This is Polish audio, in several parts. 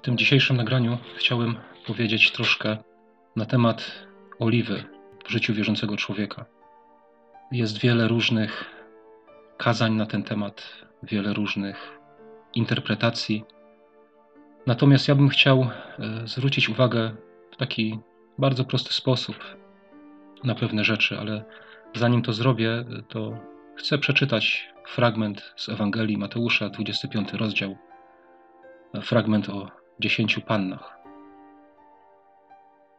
W tym dzisiejszym nagraniu chciałem powiedzieć troszkę na temat oliwy w życiu wierzącego człowieka. Jest wiele różnych kazań na ten temat, wiele różnych interpretacji. Natomiast ja bym chciał e, zwrócić uwagę w taki bardzo prosty sposób na pewne rzeczy, ale zanim to zrobię, to chcę przeczytać fragment z Ewangelii Mateusza, 25 rozdział, fragment o dziesięciu pannach.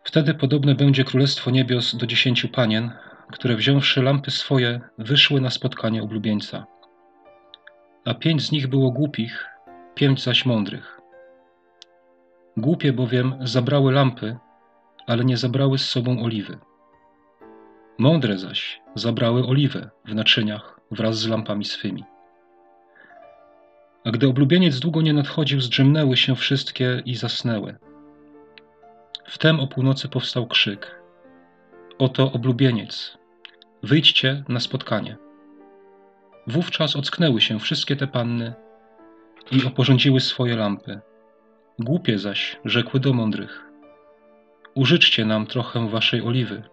Wtedy podobne będzie królestwo niebios do dziesięciu panien, które wziąwszy lampy swoje, wyszły na spotkanie oblubieńca. A pięć z nich było głupich, pięć zaś mądrych. Głupie bowiem zabrały lampy, ale nie zabrały z sobą oliwy. Mądre zaś zabrały oliwę w naczyniach wraz z lampami swymi. A gdy oblubieniec długo nie nadchodził, zdrzemnęły się wszystkie i zasnęły. Wtem o północy powstał krzyk. Oto oblubieniec. Wyjdźcie na spotkanie. Wówczas ocknęły się wszystkie te panny i oporządziły swoje lampy. Głupie zaś rzekły do mądrych. Użyczcie nam trochę waszej oliwy,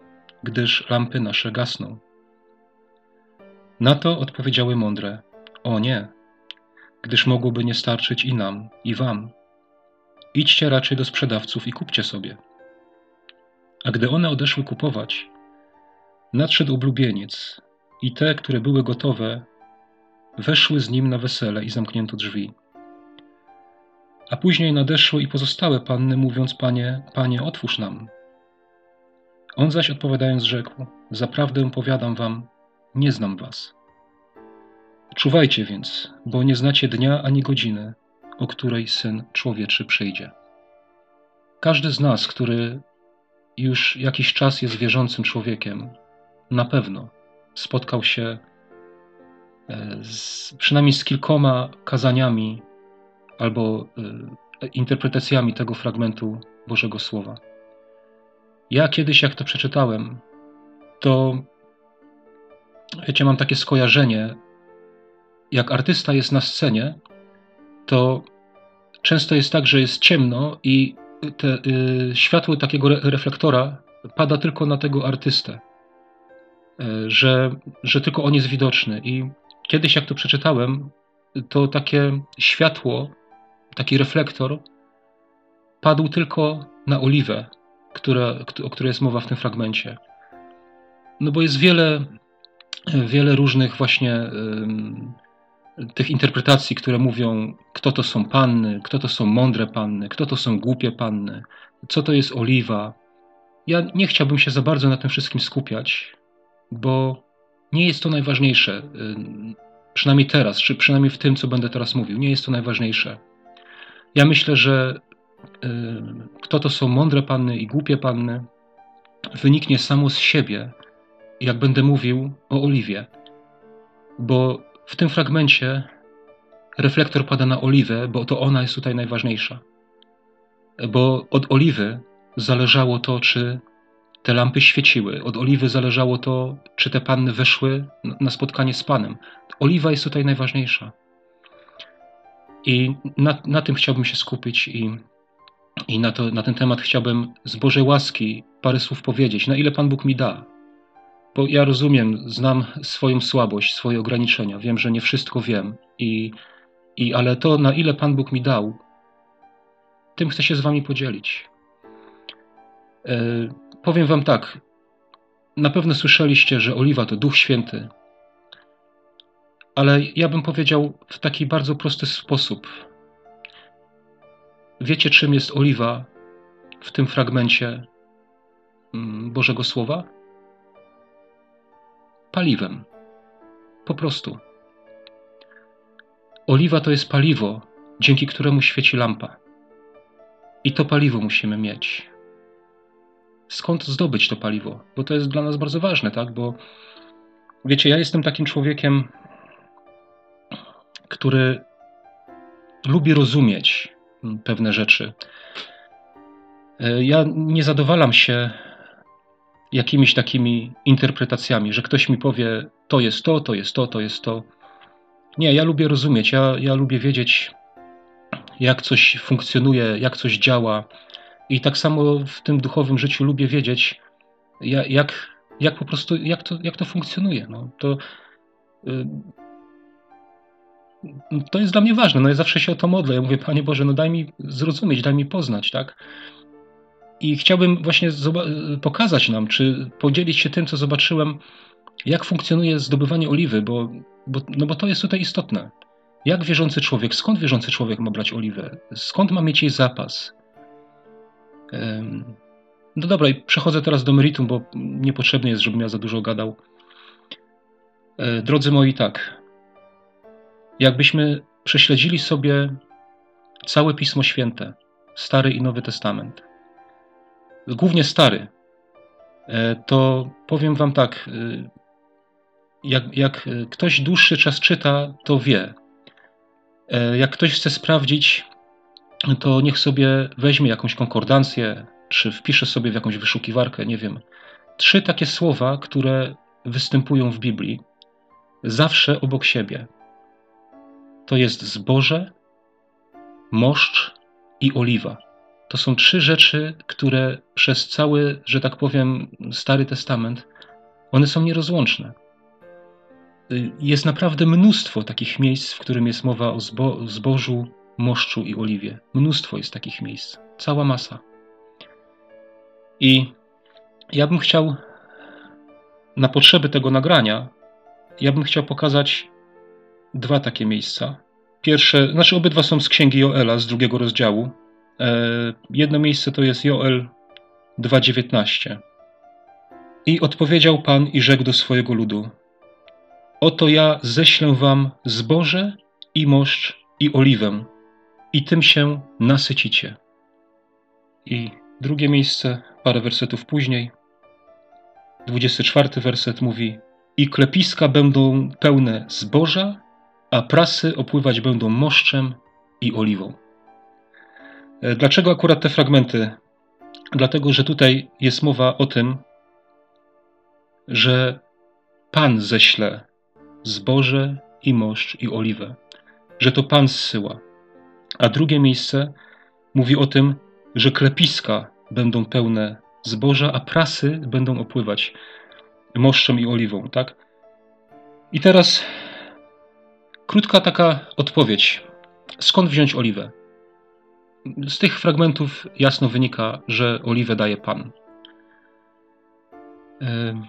gdyż lampy nasze gasną. Na to odpowiedziały mądre: O nie, gdyż mogłoby nie starczyć i nam, i wam. Idźcie raczej do sprzedawców i kupcie sobie. A gdy one odeszły kupować, nadszedł oblubieniec i te, które były gotowe, weszły z nim na wesele i zamknięto drzwi. A później nadeszły i pozostałe panny, mówiąc: Panie, panie, otwórz nam. On zaś odpowiadając, rzekł: Zaprawdę powiadam wam, nie znam was. Czuwajcie więc, bo nie znacie dnia ani godziny, o której syn człowieczy przyjdzie. Każdy z nas, który już jakiś czas jest wierzącym człowiekiem, na pewno spotkał się e, z, przynajmniej z kilkoma kazaniami albo e, interpretacjami tego fragmentu Bożego Słowa. Ja kiedyś, jak to przeczytałem, to wiecie, mam takie skojarzenie jak artysta jest na scenie, to często jest tak, że jest ciemno i te, y, światło takiego re reflektora pada tylko na tego artystę, y, że, że tylko on jest widoczny. I kiedyś, jak to przeczytałem, to takie światło, taki reflektor padł tylko na oliwę, która, o której jest mowa w tym fragmencie. No bo jest wiele, wiele różnych właśnie. Y, tych interpretacji, które mówią, kto to są panny, kto to są mądre panny, kto to są głupie panny, co to jest oliwa. Ja nie chciałbym się za bardzo na tym wszystkim skupiać, bo nie jest to najważniejsze. Y, przynajmniej teraz, czy przynajmniej w tym, co będę teraz mówił, nie jest to najważniejsze. Ja myślę, że y, kto to są mądre panny i głupie panny, wyniknie samo z siebie, jak będę mówił o oliwie. Bo w tym fragmencie reflektor pada na oliwę, bo to ona jest tutaj najważniejsza. Bo od oliwy zależało to, czy te lampy świeciły. Od oliwy zależało to, czy te panny weszły na spotkanie z Panem. Oliwa jest tutaj najważniejsza. I na, na tym chciałbym się skupić i, i na, to, na ten temat chciałbym z Bożej łaski parę słów powiedzieć, na ile Pan Bóg mi da, bo ja rozumiem, znam swoją słabość, swoje ograniczenia, wiem, że nie wszystko wiem, i, i, ale to, na ile Pan Bóg mi dał, tym chcę się z Wami podzielić. E, powiem Wam tak. Na pewno słyszeliście, że oliwa to Duch Święty, ale ja bym powiedział w taki bardzo prosty sposób. Wiecie, czym jest oliwa w tym fragmencie mm, Bożego Słowa? Paliwem. Po prostu. Oliwa to jest paliwo, dzięki któremu świeci lampa. I to paliwo musimy mieć. Skąd zdobyć to paliwo? Bo to jest dla nas bardzo ważne, tak? Bo wiecie, ja jestem takim człowiekiem, który lubi rozumieć pewne rzeczy. Ja nie zadowalam się jakimiś takimi interpretacjami, że ktoś mi powie, to jest to, to jest to, to jest to. Nie, ja lubię rozumieć, ja, ja lubię wiedzieć, jak coś funkcjonuje, jak coś działa. I tak samo w tym duchowym życiu lubię wiedzieć, jak, jak po prostu, jak to, jak to funkcjonuje. No, to, y, to jest dla mnie ważne. No ja zawsze się o to modlę. Ja mówię, Panie Boże, no daj mi zrozumieć, daj mi poznać, tak? I chciałbym właśnie pokazać nam, czy podzielić się tym, co zobaczyłem, jak funkcjonuje zdobywanie oliwy, bo, bo, no bo to jest tutaj istotne. Jak wierzący człowiek, skąd wierzący człowiek ma brać oliwę? Skąd ma mieć jej zapas? No dobra, i przechodzę teraz do meritum, bo niepotrzebne jest, żebym ja za dużo gadał. E, drodzy moi, tak. Jakbyśmy prześledzili sobie całe Pismo Święte, Stary i Nowy Testament, głównie Stary, e, to powiem Wam tak, e, jak, jak ktoś dłuższy czas czyta, to wie. Jak ktoś chce sprawdzić, to niech sobie weźmie jakąś konkordancję, czy wpisze sobie w jakąś wyszukiwarkę, nie wiem, trzy takie słowa, które występują w Biblii, zawsze obok siebie. To jest zboże, moszcz i oliwa. To są trzy rzeczy, które przez cały, że tak powiem, Stary Testament, one są nierozłączne. Jest naprawdę mnóstwo takich miejsc, w którym jest mowa o zbo zbożu, moszczu i oliwie. Mnóstwo jest takich miejsc. Cała masa. I ja bym chciał, na potrzeby tego nagrania, ja bym chciał pokazać dwa takie miejsca. Pierwsze, znaczy obydwa są z księgi Joela, z drugiego rozdziału. E, jedno miejsce to jest Joel 2,19. I odpowiedział Pan i rzekł do swojego ludu: Oto ja ześlę wam zboże i moszcz i oliwę, i tym się nasycicie. I drugie miejsce, parę wersetów później, 24 werset mówi: I klepiska będą pełne zboża, a prasy opływać będą moszczem i oliwą. E, dlaczego akurat te fragmenty? Dlatego, że tutaj jest mowa o tym, że Pan ześle zboże i moszcz i oliwę, że to Pan zsyła. A drugie miejsce mówi o tym, że klepiska będą pełne zboża, a prasy będą opływać moszczą i oliwą, tak? I teraz krótka taka odpowiedź. Skąd wziąć oliwę? Z tych fragmentów jasno wynika, że oliwę daje Pan. E,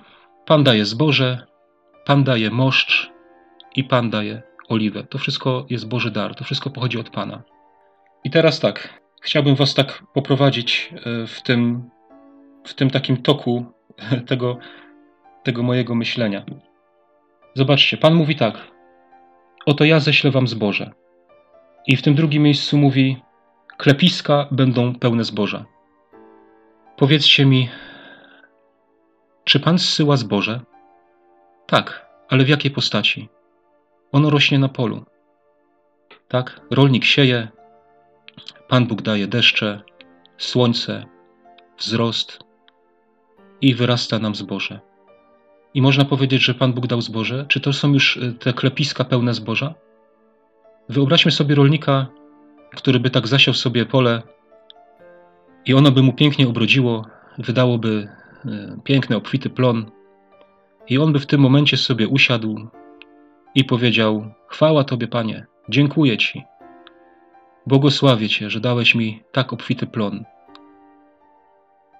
Pan daje zboże, Pan daje moszcz i Pan daje oliwę. To wszystko jest Boży dar, to wszystko pochodzi od Pana. I teraz tak, chciałbym Was tak poprowadzić e, w tym, w tym takim toku tego, tego mojego myślenia. Zobaczcie, Pan mówi tak: Oto ja ześlę Wam zboże. I w tym drugim miejscu mówi: Klepiska będą pełne zboża. Powiedzcie mi, czy Pan zsyła zboże? Tak, ale w jakiej postaci? Ono rośnie na polu. Tak, rolnik sieje, Pan Bóg daje deszcze, słońce, wzrost i wyrasta nam zboże. I można powiedzieć, że Pan Bóg dał zboże. Czy to są już y, te klepiska pełne zboża? Wyobraźmy sobie rolnika, który by tak zasiał sobie pole i ono by mu pięknie obrodziło, wydałoby y, piękny, obfity plon, i on by w tym momencie sobie usiadł i powiedział: Chwała Tobie, Panie, dziękuję Ci, Błogosławię Cię, że dałeś mi tak obfity plon.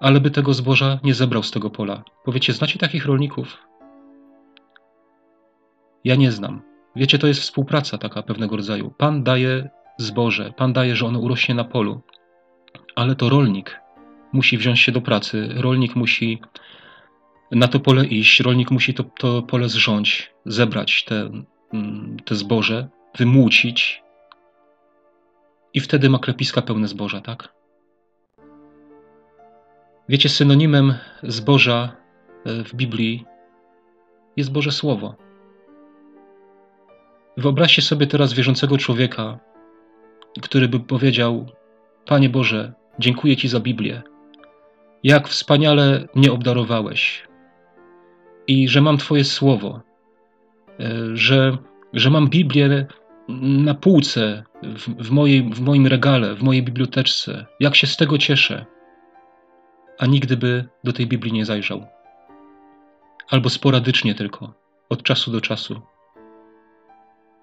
Ale by tego zboża nie zebrał z tego pola. Powiecie, znacie takich rolników? Ja nie znam. Wiecie, to jest współpraca taka pewnego rodzaju. Pan daje zboże, Pan daje, że ono urośnie na polu, ale to rolnik musi wziąć się do pracy, rolnik musi na to pole iść, rolnik musi to, to pole zrządzić, zebrać te, mm, te zboże, wymłócić, i wtedy ma klepiska pełne zboża, tak? Wiecie, synonimem zboża e, w Biblii jest Boże Słowo. Wyobraźcie sobie teraz wierzącego człowieka, który by powiedział: Panie Boże, dziękuję Ci za Biblię. Jak wspaniale mnie obdarowałeś. I że mam Twoje słowo, e, że, że mam Biblię na półce, w, w, mojej, w moim regale, w mojej biblioteczce, jak się z tego cieszę, a nigdy by do tej Biblii nie zajrzał. Albo sporadycznie tylko, od czasu do czasu.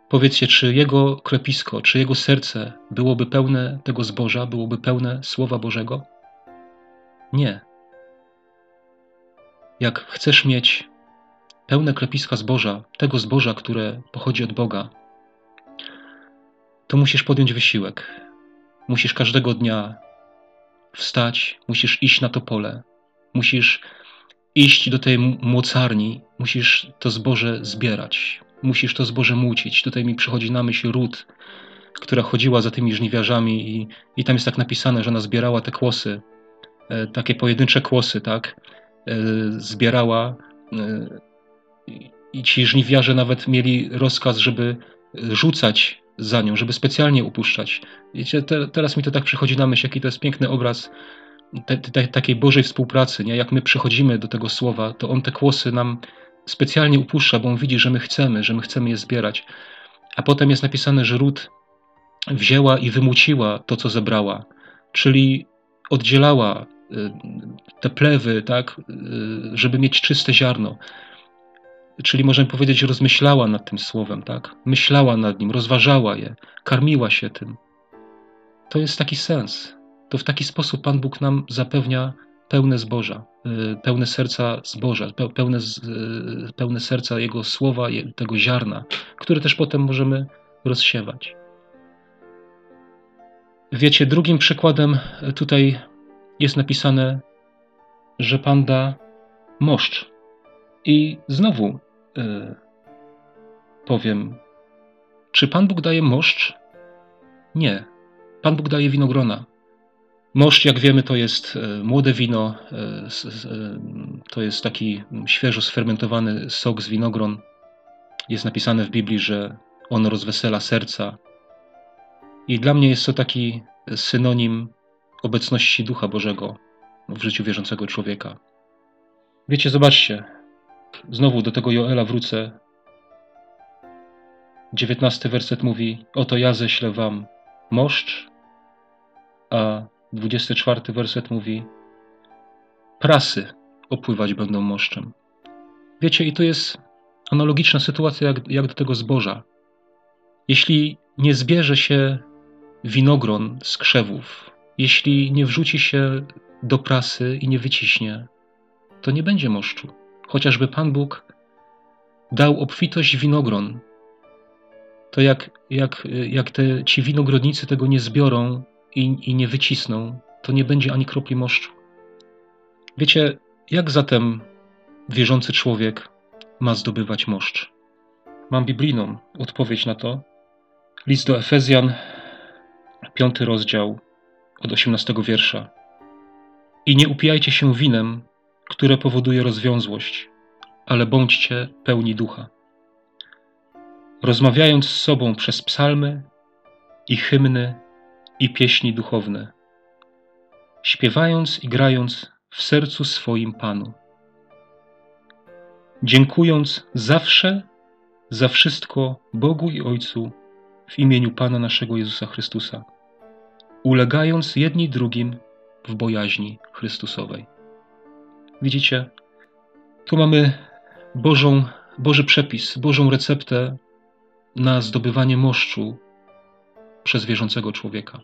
Powiedzcie, czy jego krepisko, czy jego serce byłoby pełne tego zboża, byłoby pełne Słowa Bożego? Nie. Jak chcesz mieć pełne klepiska zboża, tego zboża, które pochodzi od Boga, to musisz podjąć wysiłek. Musisz każdego dnia wstać, musisz iść na to pole, musisz iść do tej mocarni, musisz to zboże zbierać, musisz to zboże mucić. Tutaj mi przychodzi na myśl Ród, która chodziła za tymi żniwiarzami i, i tam jest tak napisane, że ona zbierała te kłosy, e, takie pojedyncze kłosy, tak, e, zbierała e, i ci żniwiarze nawet mieli rozkaz, żeby rzucać za nią, żeby specjalnie upuszczać. Wiecie, te, teraz mi to tak przychodzi na myśl, jaki to jest piękny obraz te, te, takiej Bożej współpracy, nie? jak my przychodzimy do tego słowa, to On te kłosy nam specjalnie upuszcza, bo On widzi, że my chcemy, że my chcemy je zbierać. A potem jest napisane, że Ród wzięła i wymuciła to, co zebrała, czyli oddzielała y, te plewy, tak, y, żeby mieć czyste ziarno. Czyli możemy powiedzieć, rozmyślała nad tym słowem, tak? Myślała nad nim, rozważała je, karmiła się tym. To jest taki sens. To w taki sposób Pan Bóg nam zapewnia pełne zboża, y, pełne serca zboża, pełne, y, pełne serca Jego słowa, tego ziarna, które też potem możemy rozsiewać. Wiecie, drugim przykładem tutaj jest napisane, że Pan da moszcz. I znowu powiem, czy Pan Bóg daje moszcz? Nie. Pan Bóg daje winogrona. Moszcz, jak wiemy, to jest e, młode wino, e, e, to jest taki świeżo sfermentowany sok z winogron. Jest napisane w Biblii, że on rozwesela serca. I dla mnie jest to taki synonim obecności Ducha Bożego w życiu wierzącego człowieka. Wiecie, zobaczcie, znowu do tego Joela wrócę. Dziewiętnasty werset mówi: Oto ja ześlę wam moszcz, a 24 werset mówi: Prasy opływać będą moszczem. Wiecie, i to jest analogiczna sytuacja jak, jak do tego zboża. Jeśli nie zbierze się winogron z krzewów, jeśli nie wrzuci się do prasy i nie wyciśnie, to nie będzie moszczu. Chociażby Pan Bóg dał obfitość winogron, to jak, jak, jak te, ci winogrodnicy tego nie zbiorą, i, i nie wycisną, to nie będzie ani kropli moszczu. Wiecie, jak zatem wierzący człowiek ma zdobywać moszcz? Mam biblijną odpowiedź na to. List do Efezjan, piąty rozdział, od 18 wiersza. I nie upijajcie się winem, które powoduje rozwiązłość, ale bądźcie pełni ducha. Rozmawiając z sobą przez psalmy i hymny i pieśni duchowne, śpiewając i grając w sercu swoim Panu. Dziękując zawsze za wszystko Bogu i Ojcu w imieniu Pana naszego Jezusa Chrystusa, ulegając jedni drugim w bojaźni Chrystusowej. Widzicie, tu mamy Bożą, Boży przepis, Bożą receptę na zdobywanie moszczu przez wierzącego człowieka.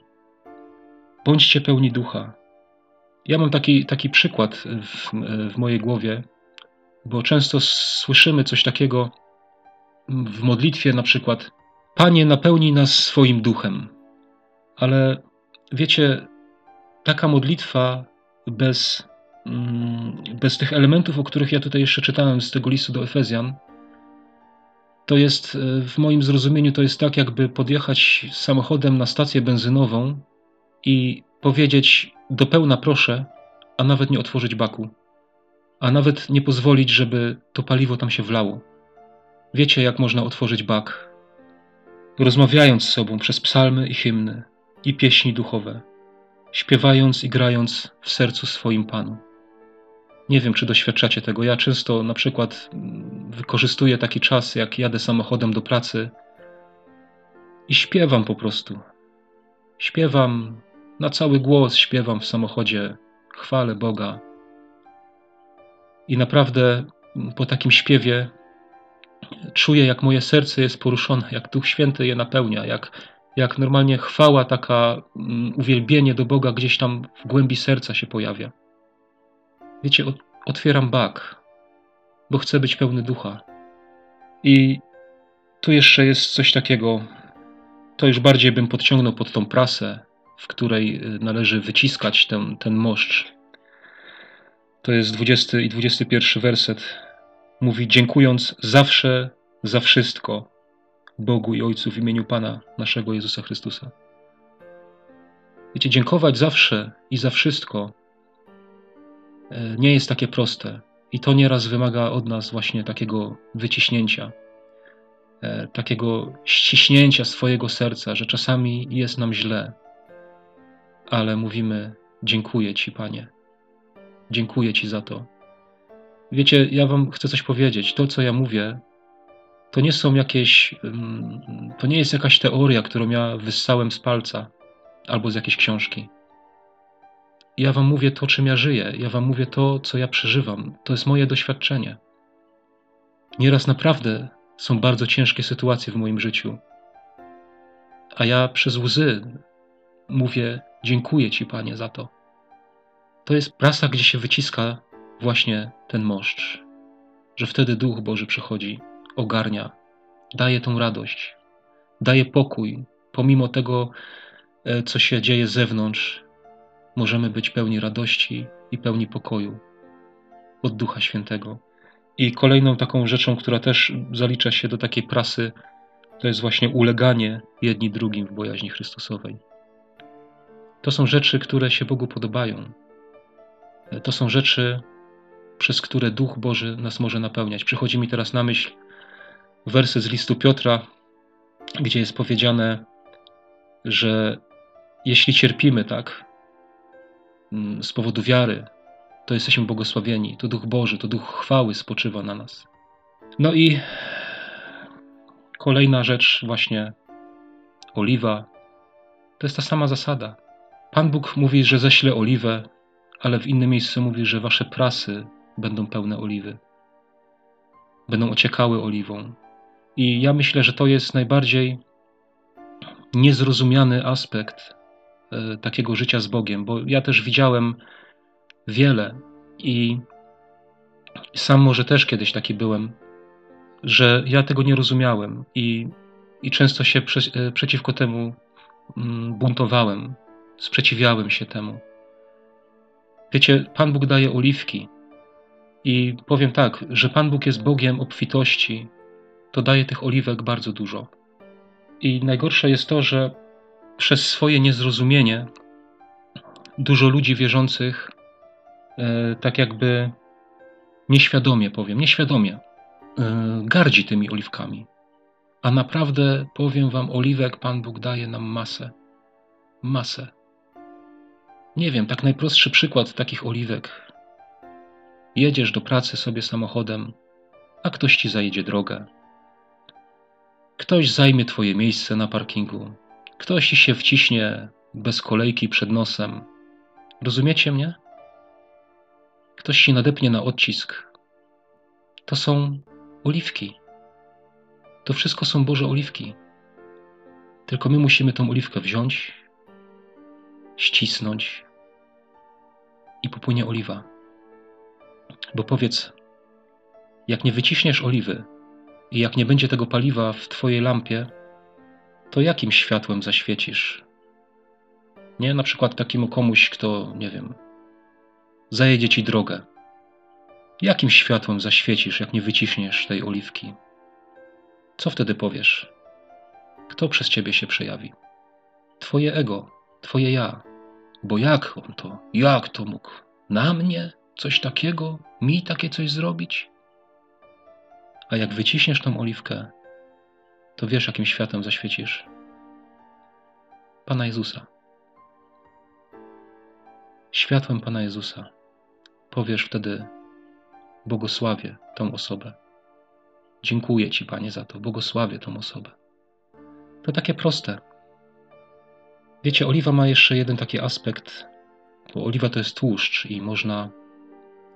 Bądźcie pełni ducha. Ja mam taki, taki przykład w, w mojej głowie, bo często słyszymy coś takiego w modlitwie, na przykład: Panie, napełnij nas swoim duchem. Ale wiecie, taka modlitwa bez, mm, bez tych elementów, o których ja tutaj jeszcze czytałem z tego listu do Efezjan, to jest e, w moim zrozumieniu to jest tak, jakby podjechać samochodem na stację benzynową i powiedzieć do pełna proszę, a nawet nie otworzyć baku, a nawet nie pozwolić, żeby to paliwo tam się wlało. Wiecie, jak można otworzyć bak? Rozmawiając z sobą przez psalmy i hymny i pieśni duchowe, śpiewając i grając w sercu swoim Panu. Nie wiem, czy doświadczacie tego. Ja często na przykład mm, wykorzystuję taki czas, jak jadę samochodem do pracy i śpiewam po prostu. Śpiewam na cały głos, śpiewam w samochodzie, chwalę Boga. I naprawdę po takim śpiewie czuję, jak moje serce jest poruszone, jak Duch Święty je napełnia, jak, jak normalnie chwała, taka um, uwielbienie do Boga gdzieś tam w głębi serca się pojawia. Wiecie, otwieram bak, bo chcę być pełny ducha. I tu jeszcze jest coś takiego, to już bardziej bym podciągnął pod tą prasę, w której y, należy wyciskać ten, ten moszcz. To jest 20 i 21 werset. Mówi: Dziękując zawsze za wszystko Bogu i Ojcu w imieniu Pana naszego Jezusa Chrystusa. Wiecie, dziękować zawsze i za wszystko e, nie jest takie proste. I to nieraz wymaga od nas właśnie takiego wyciśnięcia, e, takiego ściśnięcia swojego serca, że czasami jest nam źle, ale mówimy: Dziękuję Ci, Panie. Dziękuję Ci za to. Wiecie, ja Wam chcę coś powiedzieć. To, co ja mówię, to nie są jakieś. To nie jest jakaś teoria, którą ja wyssałem z palca albo z jakiejś książki. Ja Wam mówię to, czym ja żyję. Ja Wam mówię to, co ja przeżywam. To jest moje doświadczenie. Nieraz naprawdę są bardzo ciężkie sytuacje w moim życiu. A ja przez łzy mówię: Dziękuję Ci, Panie, za to. To jest prasa, gdzie się wyciska właśnie ten moszcz, że wtedy Duch Boży przychodzi, ogarnia, daje tą radość, daje pokój, pomimo tego, e, co się dzieje z zewnątrz, możemy być pełni radości i pełni pokoju od Ducha Świętego. I kolejną taką rzeczą, która też zalicza się do takiej prasy, to jest właśnie uleganie jedni drugim w bojaźni Chrystusowej. To są rzeczy, które się Bogu podobają. To są rzeczy, przez które Duch Boży nas może napełniać. Przychodzi mi teraz na myśl wersy z listu Piotra, gdzie jest powiedziane, że jeśli cierpimy tak z powodu wiary, to jesteśmy błogosławieni. To Duch Boży, to Duch chwały spoczywa na nas. No i kolejna rzecz, właśnie oliwa, to jest ta sama zasada. Pan Bóg mówi, że ześle oliwę, ale w innym miejscu mówi, że wasze prasy będą pełne oliwy. Będą ociekały oliwą. I ja myślę, że to jest najbardziej niezrozumiany aspekt takiego życia z Bogiem, bo ja też widziałem wiele i sam może też kiedyś taki byłem, że ja tego nie rozumiałem i, i często się prze, e, przeciwko temu mm, buntowałem, sprzeciwiałem się temu. Wiecie, Pan Bóg daje oliwki. I powiem tak, że Pan Bóg jest Bogiem obfitości, to daje tych oliwek bardzo dużo. I najgorsze jest to, że przez swoje niezrozumienie dużo ludzi wierzących, e, tak jakby nieświadomie powiem, nieświadomie, e, gardzi tymi oliwkami. A naprawdę powiem Wam, oliwek Pan Bóg daje nam masę. Masę. Nie wiem, tak najprostszy przykład takich oliwek. Jedziesz do pracy sobie samochodem, a ktoś ci zajedzie drogę. Ktoś zajmie twoje miejsce na parkingu. Ktoś się wciśnie bez kolejki przed nosem. Rozumiecie mnie? Ktoś ci nadepnie na odcisk. To są oliwki. To wszystko są Boże oliwki. Tylko my musimy tą oliwkę wziąć, ścisnąć i popłynie oliwa. Bo powiedz, jak nie wyciśniesz oliwy i jak nie będzie tego paliwa w Twojej lampie, to jakim światłem zaświecisz? Nie, na przykład takiemu komuś, kto, nie wiem, zajedzie Ci drogę. Jakim światłem zaświecisz, jak nie wyciśniesz tej oliwki? Co wtedy powiesz? Kto przez Ciebie się przejawi? Twoje ego, Twoje ja. Bo jak on to, jak to mógł? Na mnie coś takiego, mi takie coś zrobić? A jak wyciśniesz tą oliwkę, to wiesz, jakim światem zaświecisz. Pana Jezusa. Światłem Pana Jezusa powiesz wtedy: Błogosławię tą osobę. Dziękuję Ci, Panie, za to. Błogosławię tą osobę. To takie proste. Wiecie, oliwa ma jeszcze jeden taki aspekt, bo oliwa to jest tłuszcz i można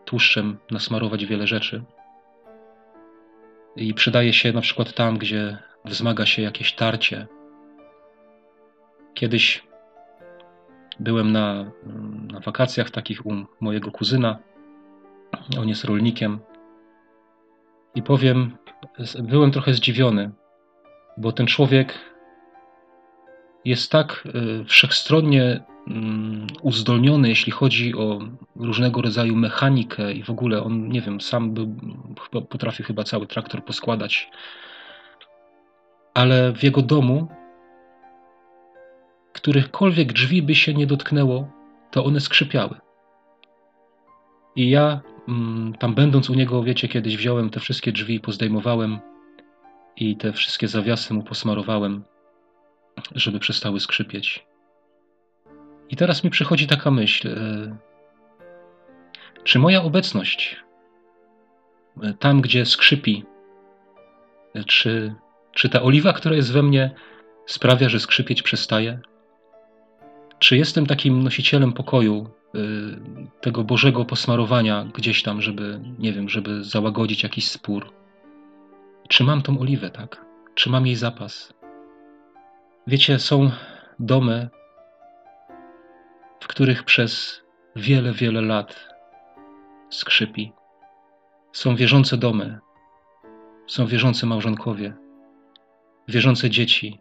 tłuszczem nasmarować wiele rzeczy. I przydaje się na przykład tam, gdzie wzmaga się jakieś tarcie. Kiedyś byłem na, na wakacjach takich u mojego kuzyna. On jest rolnikiem. I powiem, byłem trochę zdziwiony, bo ten człowiek jest tak e, wszechstronnie mm, uzdolniony, jeśli chodzi o różnego rodzaju mechanikę i w ogóle on, nie wiem, sam by, potrafi chyba cały traktor poskładać. Ale w jego domu, którychkolwiek drzwi by się nie dotknęło, to one skrzypiały. I ja mm, tam będąc u niego, wiecie, kiedyś wziąłem te wszystkie drzwi pozdejmowałem i te wszystkie zawiasy mu posmarowałem żeby przestały skrzypieć. I teraz mi przychodzi taka myśl: e, czy moja obecność e, tam, gdzie skrzypi, e, czy, czy ta oliwa, która jest we mnie, sprawia, że skrzypieć przestaje? Czy jestem takim nosicielem pokoju, tego Bożego posmarowania gdzieś tam, żeby, nie wiem, żeby załagodzić jakiś spór? Czy mam tą oliwę, tak? Czy mam jej zapas? Wiecie, są domy, w których przez wiele, wiele lat skrzypi. Są wierzące domy, są wierzący małżonkowie, wierzące dzieci,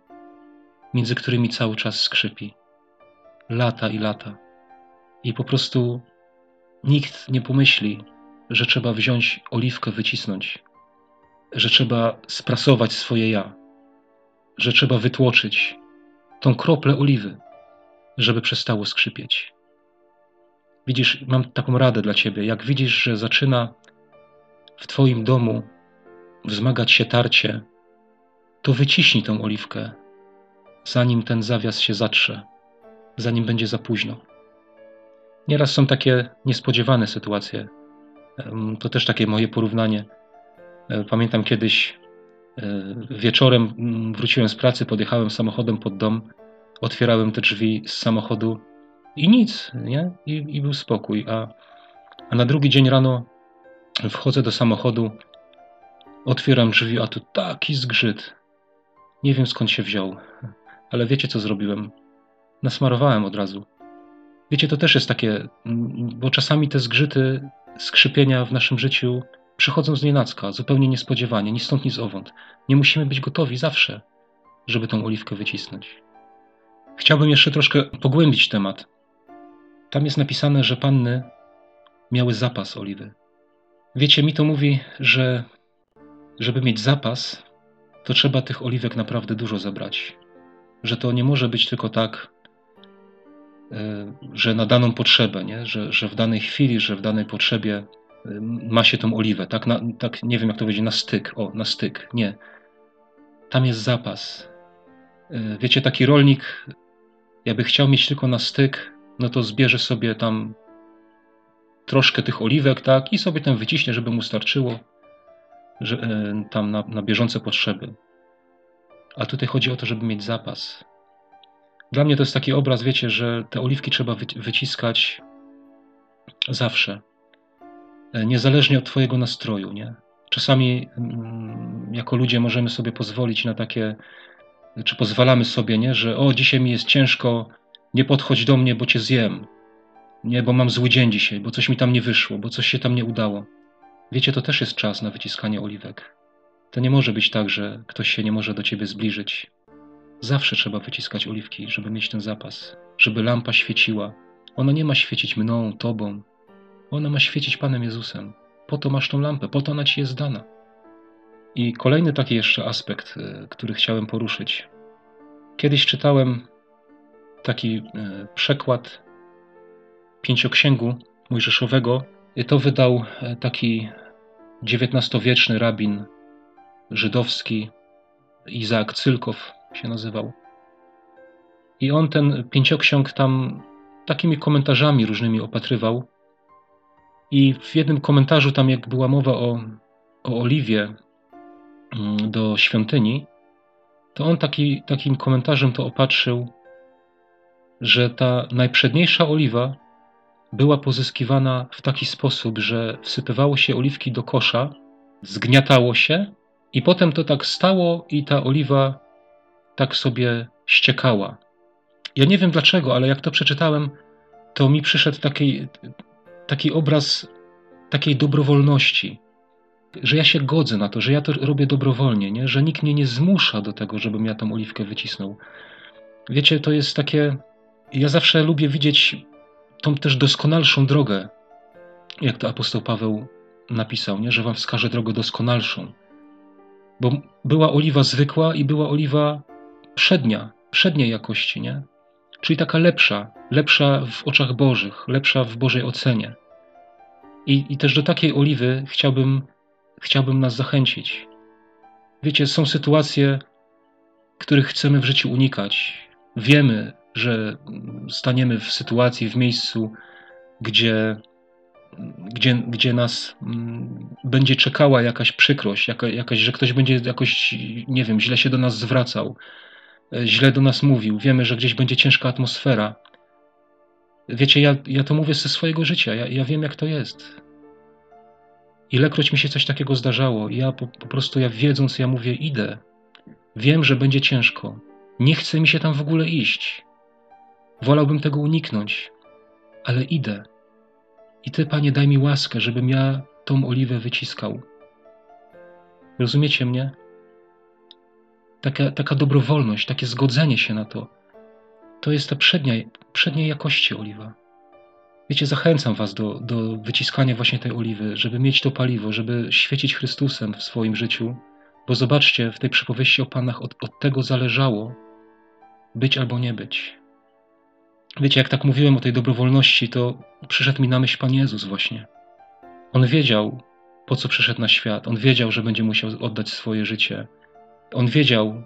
między którymi cały czas skrzypi. Lata i lata. I po prostu nikt nie pomyśli, że trzeba wziąć oliwkę, wycisnąć, że trzeba sprasować swoje ja, że trzeba wytłoczyć tą kroplę oliwy, żeby przestało skrzypieć. Widzisz, mam taką radę dla ciebie. Jak widzisz, że zaczyna w twoim domu wzmagać się tarcie, to wyciśnij tą oliwkę, zanim ten zawias się zatrze, zanim będzie za późno. Nieraz są takie niespodziewane sytuacje. To też takie moje porównanie. E, pamiętam kiedyś E, wieczorem mm, wróciłem z pracy, podjechałem samochodem pod dom, otwierałem te drzwi z samochodu i nic, nie? I, i był spokój. A, a na drugi dzień rano wchodzę do samochodu, otwieram drzwi, a tu taki zgrzyt. Nie wiem skąd się wziął, ale wiecie co zrobiłem? Nasmarowałem od razu. Wiecie, to też jest takie, bo czasami te zgrzyty, skrzypienia w naszym życiu przychodzą z nienacka, zupełnie niespodziewanie, ni stąd, ni zowąd. Nie musimy być gotowi zawsze, żeby tą oliwkę wycisnąć. Chciałbym jeszcze troszkę pogłębić temat. Tam jest napisane, że panny miały zapas oliwy. Wiecie, mi to mówi, że żeby mieć zapas, to trzeba tych oliwek naprawdę dużo zabrać. Że to nie może być tylko tak, e, że na daną potrzebę, nie? Że, że w danej chwili, że w danej potrzebie ma się tą oliwę, tak, na, tak nie wiem jak to powiedzieć, na styk, o, na styk, nie. Tam jest zapas. E, wiecie, taki rolnik, jakby chciał mieć tylko na styk, no to zbierze sobie tam troszkę tych oliwek, tak, i sobie tam wyciśnie, żeby mu starczyło, że, e, tam na, na bieżące potrzeby. A tutaj chodzi o to, żeby mieć zapas. Dla mnie to jest taki obraz, wiecie, że te oliwki trzeba wyciskać zawsze. E, niezależnie od Twojego nastroju. Nie? Czasami mm, jako ludzie możemy sobie pozwolić na takie, czy pozwalamy sobie, nie? że o, dzisiaj mi jest ciężko, nie podchodź do mnie, bo Cię zjem. Nie, bo mam zły dzień dzisiaj, bo coś mi tam nie wyszło, bo coś się tam nie udało. Wiecie, to też jest czas na wyciskanie oliwek. To nie może być tak, że ktoś się nie może do ciebie zbliżyć. Zawsze trzeba wyciskać oliwki, żeby mieć ten zapas, żeby lampa świeciła. Ona nie ma świecić mną, tobą, ona ma świecić Panem Jezusem. Po to masz tą lampę, po to ona ci jest dana. I kolejny taki jeszcze aspekt, e, który chciałem poruszyć. Kiedyś czytałem taki e, przekład pięcioksięgu mojżeszowego. To wydał e, taki XIX-wieczny rabin żydowski, Izaak Cylkow się nazywał. I on ten pięcioksiąg tam takimi komentarzami różnymi opatrywał. I w jednym komentarzu, tam jak była mowa o, o oliwie mm, do świątyni, to on taki, takim komentarzem to opatrzył, że ta najprzedniejsza oliwa była pozyskiwana w taki sposób, że wsypywało się oliwki do kosza, zgniatało się i potem to tak stało i ta oliwa tak sobie ściekała. Ja nie wiem dlaczego, ale jak to przeczytałem, to mi przyszedł taki, taki obraz takiej dobrowolności, że ja się godzę na to, że ja to robię dobrowolnie, nie? że nikt mnie nie zmusza do tego, żebym ja tą oliwkę wycisnął. Wiecie, to jest takie. Ja zawsze lubię widzieć tą też doskonalszą drogę, jak to apostoł Paweł napisał, nie? że wam wskaże drogę doskonalszą. Bo była oliwa zwykła i była oliwa przednia, przedniej jakości, nie? Czyli taka lepsza, lepsza w oczach Bożych, lepsza w Bożej ocenie. I, i też do takiej oliwy chciałbym, chciałbym nas zachęcić. Wiecie, są sytuacje, których chcemy w życiu unikać. Wiemy, że staniemy w sytuacji, w miejscu, gdzie, gdzie, gdzie nas mm, będzie czekała jakaś przykrość, jaka, jakaś, że ktoś będzie jakoś, nie wiem, źle się do nas zwracał, e, źle do nas mówił. Wiemy, że gdzieś będzie ciężka atmosfera. Wiecie, ja, ja to mówię ze swojego życia, ja, ja wiem, jak to jest. Ilekroć mi się coś takiego zdarzało, ja po, po prostu, ja wiedząc, ja mówię, idę. Wiem, że będzie ciężko. Nie chce mi się tam w ogóle iść. Wolałbym tego uniknąć, ale idę. I Ty, Panie, daj mi łaskę, żebym ja tą oliwę wyciskał. Rozumiecie mnie? Taka, taka dobrowolność, takie zgodzenie się na to, to jest ta przednia, przedniej jakości oliwa. Wiecie, zachęcam Was do, do wyciskania właśnie tej oliwy, żeby mieć to paliwo, żeby świecić Chrystusem w swoim życiu, bo zobaczcie, w tej przypowieści o Panach od, od tego zależało być albo nie być. Wiecie, jak tak mówiłem o tej dobrowolności, to przyszedł mi na myśl Pan Jezus właśnie. On wiedział, po co przyszedł na świat. On wiedział, że będzie musiał oddać swoje życie. On wiedział,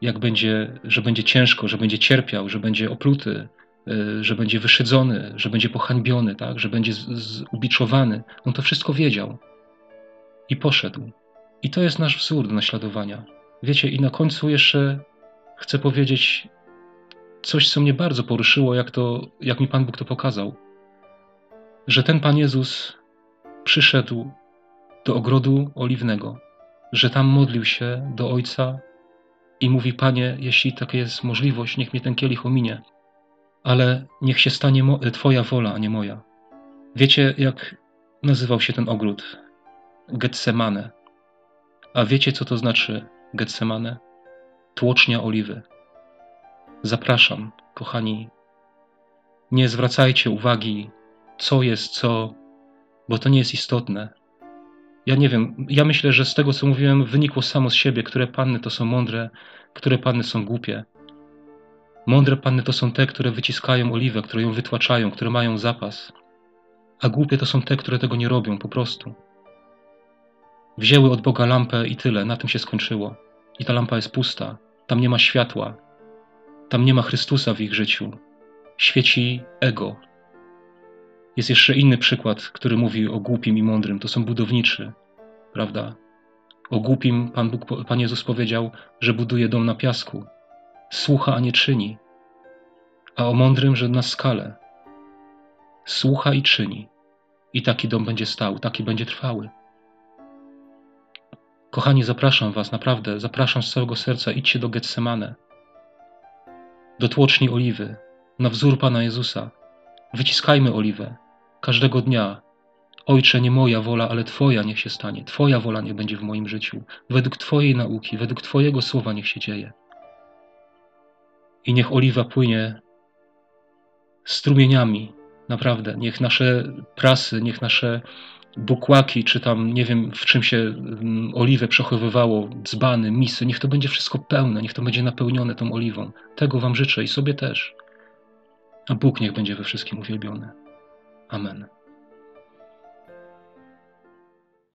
jak będzie, że będzie ciężko, że będzie cierpiał, że będzie opluty, y, że będzie wyszydzony, że będzie pohańbiony, tak? że będzie ubiczowany. On to wszystko wiedział i poszedł. I to jest nasz wzór do naśladowania. Wiecie, i na końcu jeszcze chcę powiedzieć coś, co mnie bardzo poruszyło, jak, to, jak mi Pan Bóg to pokazał. Że ten Pan Jezus przyszedł do ogrodu oliwnego, że tam modlił się do Ojca i mówi: Panie, jeśli taka jest możliwość, niech mnie ten kielich ominie, ale niech się stanie Twoja wola, a nie moja. Wiecie, jak nazywał się ten ogród? Getsemane. A wiecie, co to znaczy Getsemane? Tłocznia oliwy. Zapraszam, kochani, nie zwracajcie uwagi, co jest co, bo to nie jest istotne. Ja nie wiem, ja myślę, że z tego, co mówiłem, wynikło samo z siebie, które panny to są mądre, które panny są głupie. Mądre panny to są te, które wyciskają oliwę, które ją wytłaczają, które mają zapas. A głupie to są te, które tego nie robią po prostu. Wzięły od Boga lampę i tyle, na tym się skończyło. I ta lampa jest pusta, tam nie ma światła, tam nie ma Chrystusa w ich życiu. Świeci ego. Jest jeszcze inny przykład, który mówi o głupim i mądrym. To są budowniczy, prawda? O głupim Pan, Bóg, Pan Jezus powiedział, że buduje dom na piasku. Słucha, a nie czyni. A o mądrym, że na skalę. Słucha i czyni. I taki dom będzie stał, taki będzie trwały. Kochani, zapraszam Was, naprawdę, zapraszam z całego serca, idźcie do Getsemane do tłoczni oliwy, na wzór Pana Jezusa. Wyciskajmy oliwę każdego dnia. Ojcze, nie moja wola, ale Twoja niech się stanie. Twoja wola niech będzie w moim życiu. Według Twojej nauki, według Twojego słowa niech się dzieje. I niech oliwa płynie strumieniami, naprawdę. Niech nasze prasy, niech nasze bukłaki, czy tam nie wiem w czym się mm, oliwę przechowywało, dzbany, misy, niech to będzie wszystko pełne, niech to będzie napełnione tą oliwą. Tego Wam życzę i sobie też. A Bóg niech będzie we wszystkim uwielbiony. Amen.